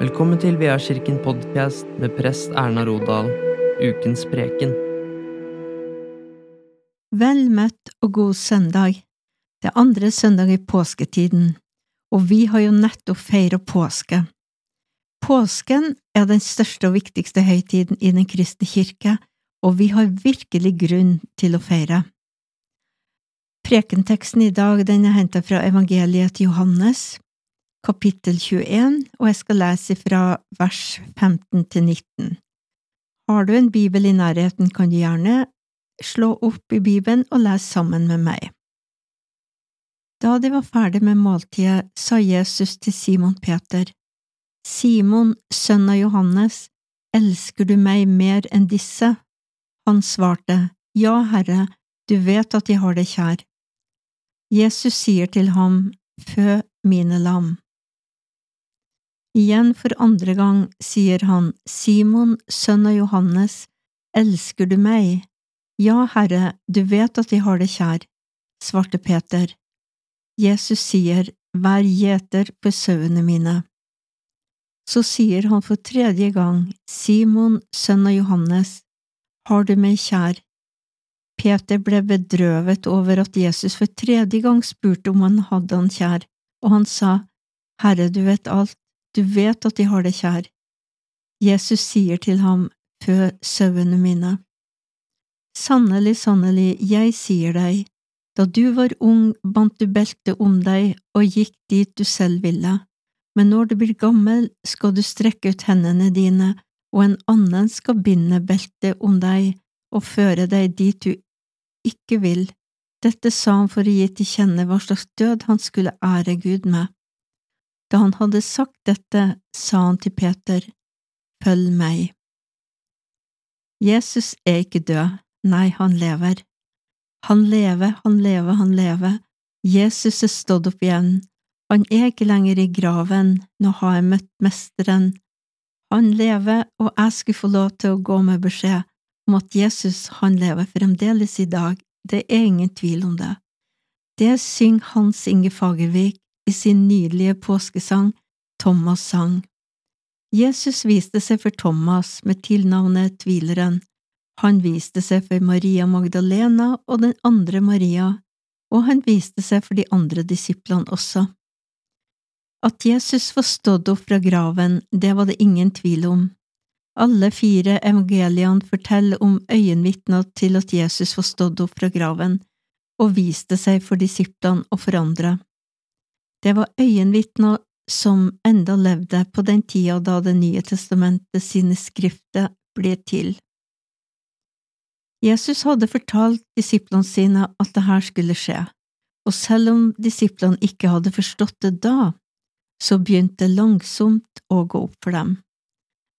Velkommen til Kirken podcast med prest Erna Rodal, ukens preken. Vel møtt og god søndag. Det er andre søndag i påsketiden, og vi har jo nettopp feira påske. Påsken er den største og viktigste høytiden i Den kristne kirke, og vi har virkelig grunn til å feire. Prekenteksten i dag den er hentet fra evangeliet til Johannes, kapittel 21, og jeg skal lese fra vers 15 til 19. Har du en bibel i nærheten, kan du gjerne slå opp i Bibelen og lese sammen med meg. Da de var ferdig med måltidet, sa Jesus til Simon Peter, Simon, sønn av Johannes, elsker du meg mer enn disse? Han svarte, Ja, Herre, du vet at jeg har deg kjær. Jesus sier til ham, Fø mine lam. Igjen for andre gang sier han, Simon, sønn av Johannes, elsker du meg? Ja, Herre, du vet at jeg har deg kjær, svarte Peter. Jesus sier, Vær gjeter for sauene mine. Så sier han for tredje gang, Simon, sønn av Johannes, har du meg kjær? Peter ble bedrøvet over at Jesus for tredje gang spurte om han hadde han kjær, og han sa, Herre, du vet alt, du vet at de har det kjær. Jesus sier til ham, Fø sauene mine. Sannelig, sannelig, jeg sier deg, da du var ung, bandt du beltet om deg og gikk dit du selv ville, men når du blir gammel, skal du strekke ut hendene dine, og en annen skal binde beltet om deg og føre deg dit du ikke vil. Dette sa han for å gi til kjenne hva slags død han skulle ære Gud med. Da han hadde sagt dette, sa han til Peter, Følg meg. Jesus er ikke død, nei, han lever. Han lever, han lever, han lever. Jesus er stått opp igjen. Han er ikke lenger i graven, nå har jeg møtt Mesteren. Han lever, og jeg skulle få lov til å gå med beskjed om at Jesus, han lever fremdeles i dag, det er ingen tvil om det. Det synger Hans Inge Fagervik i sin nydelige påskesang Thomas sang. Jesus viste seg for Thomas med tilnavnet Tvileren. Han viste seg for Maria Magdalena og den andre Maria, og han viste seg for de andre disiplene også. At Jesus var stått opp fra graven, det var det ingen tvil om. Alle fire evangeliene forteller om øyenvitner til at Jesus var stått opp fra graven, og viste seg for disiplene og for andre. Det var øyenvitner som enda levde på den tida da Det nye testamentet sine skrifter ble til. Jesus hadde fortalt disiplene sine at det her skulle skje, og selv om disiplene ikke hadde forstått det da, så begynte det langsomt å gå opp for dem.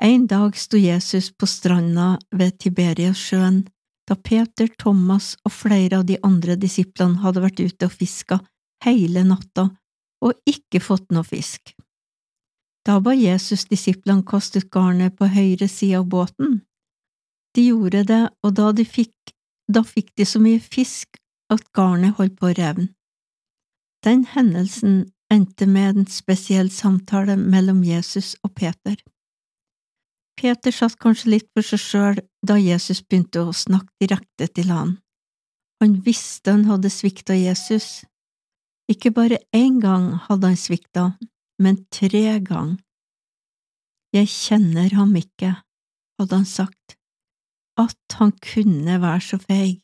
En dag sto Jesus på stranda ved Tiberiasjøen, da Peter, Thomas og flere av de andre disiplene hadde vært ute og fiska hele natta og ikke fått noe fisk. Da ba Jesus disiplene kastet garnet på høyre side av båten. De gjorde det, og da, de fikk, da fikk de så mye fisk at garnet holdt på å revne. Den hendelsen endte med en spesiell samtale mellom Jesus og Peter. Peter satt kanskje litt for seg sjøl da Jesus begynte å snakke direkte til han. Han visste han hadde svikta Jesus, ikke bare én gang hadde han svikta, men tre gang. Jeg kjenner ham ikke, hadde han sagt, at han kunne være så feig.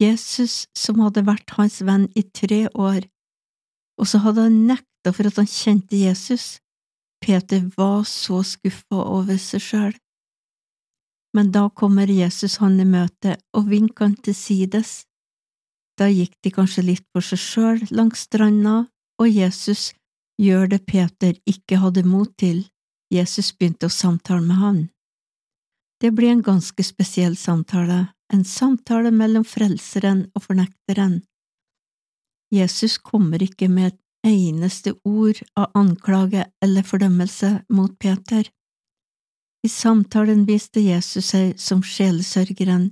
Jesus som hadde vært hans venn i tre år, og så hadde han nekta for at han kjente Jesus. Peter var så skuffa over seg sjøl. Men da kommer Jesus han i møte og vinker han til sides. Da gikk de kanskje litt for seg sjøl langs stranda, og Jesus gjør det Peter ikke hadde mot til, Jesus begynte å samtale med han. Det blir en ganske spesiell samtale, en samtale mellom frelseren og fornekteren. Jesus kommer ikke med et eneste ord av anklage eller fordømmelse mot Peter. I samtalen viste Jesus seg som sjelesørgeren,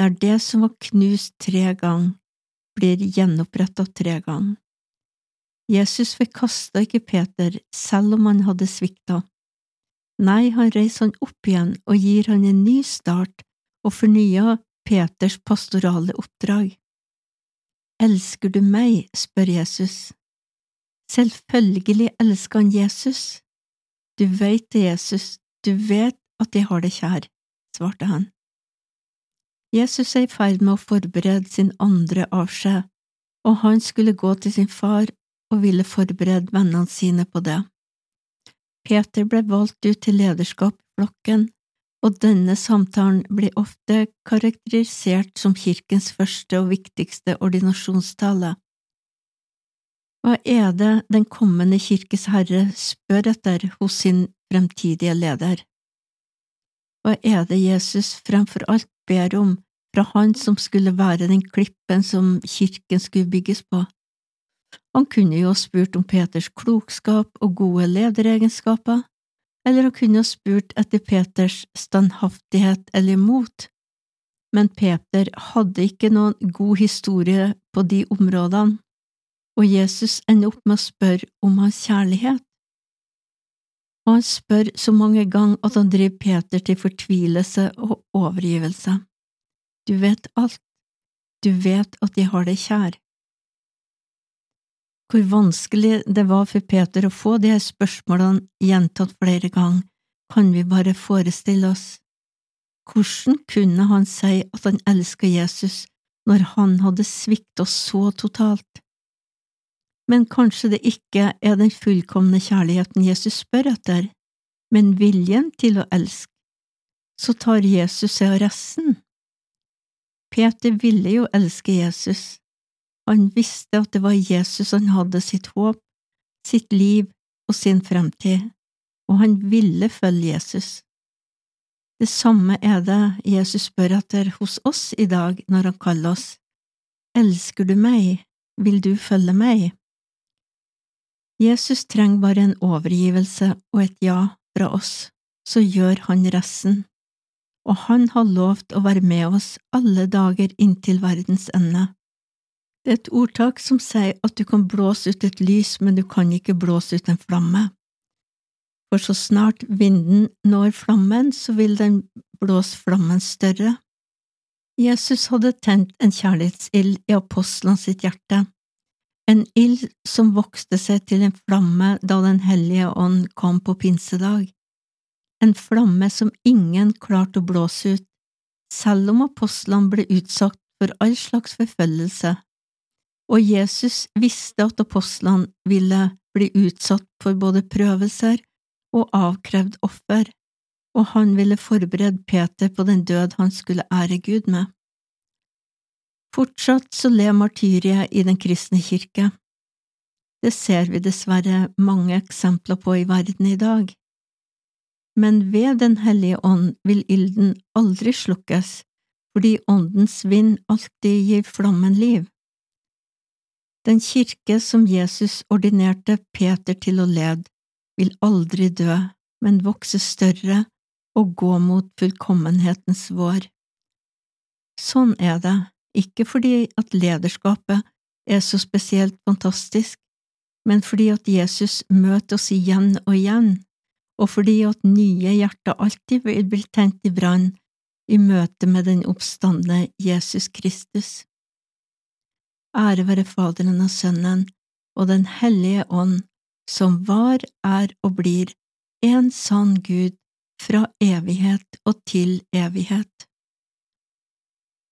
der det som var knust tre ganger, blir gjenoppretta tre ganger. Jesus forkasta ikke Peter selv om han hadde svikta, Nei, han reiser han opp igjen og gir han en ny start og fornyer Peters pastorale oppdrag. Elsker du meg? spør Jesus. Selvfølgelig elsker han Jesus. Du veit det, Jesus, du vet at jeg har det kjær, svarte han. Jesus er i ferd med å forberede sin andre avskjed, og han skulle gå til sin far og ville forberede vennene sine på det. Peter ble valgt ut til lederskap i flokken, og denne samtalen blir ofte karakterisert som kirkens første og viktigste ordinasjonstale. Hva er det den kommende kirkes herre spør etter hos sin fremtidige leder? Hva er det Jesus fremfor alt ber om fra han som skulle være den klippen som kirken skulle bygges på? Han kunne jo ha spurt om Peters klokskap og gode lederegenskaper, eller han kunne ha spurt etter Peters standhaftighet eller mot, men Peter hadde ikke noen god historie på de områdene, og Jesus ender opp med å spørre om hans kjærlighet. Og han spør så mange ganger at han driver Peter til fortvilelse og overgivelse. Du vet alt, du vet at jeg har deg kjær. Hvor vanskelig det var for Peter å få de spørsmålene gjentatt flere ganger, kan vi bare forestille oss. Hvordan kunne han si at han elsket Jesus når han hadde sviktet oss så totalt? Men kanskje det ikke er den fullkomne kjærligheten Jesus spør etter, men viljen til å elske. Så tar Jesus seg av resten. Peter ville jo elske Jesus, han visste at det var Jesus han hadde sitt håp, sitt liv og sin fremtid, og han ville følge Jesus. Det samme er det Jesus spør etter hos oss i dag når han kaller oss. Elsker du meg, vil du følge meg? Jesus trenger bare en overgivelse og et ja fra oss, så gjør han resten, og han har lovt å være med oss alle dager inntil verdens ende. Det er et ordtak som sier at du kan blåse ut et lys, men du kan ikke blåse ut en flamme. For så snart vinden når flammen, så vil den blåse flammen større. Jesus hadde tent en kjærlighetsild i apostlene sitt hjerte, en ild som vokste seg til en flamme da Den hellige ånd kom på pinsedag, en flamme som ingen klarte å blåse ut, selv om apostlene ble utsatt for all slags forfølgelse og Jesus visste at apostlene ville bli utsatt for både prøvelser og avkrevd offer, og han ville forberede Peter på den død han skulle ære Gud med. Fortsatt så ler martyriet i den kristne kirke. Det ser vi dessverre mange eksempler på i verden i dag. Men ved Den hellige ånd vil ilden aldri slukkes, fordi åndens vind alltid gir flammen liv. Den kirke som Jesus ordinerte Peter til å lede, vil aldri dø, men vokse større og gå mot fullkommenhetens vår. Sånn er det, ikke fordi at lederskapet er så spesielt fantastisk, men fordi at Jesus møter oss igjen og igjen, og fordi at nye hjerter alltid vil bli tent i brann i møte med den oppstandende Jesus Kristus. Ære være Faderen og Sønnen og Den hellige ånd, som var, er og blir en sann Gud fra evighet og til evighet.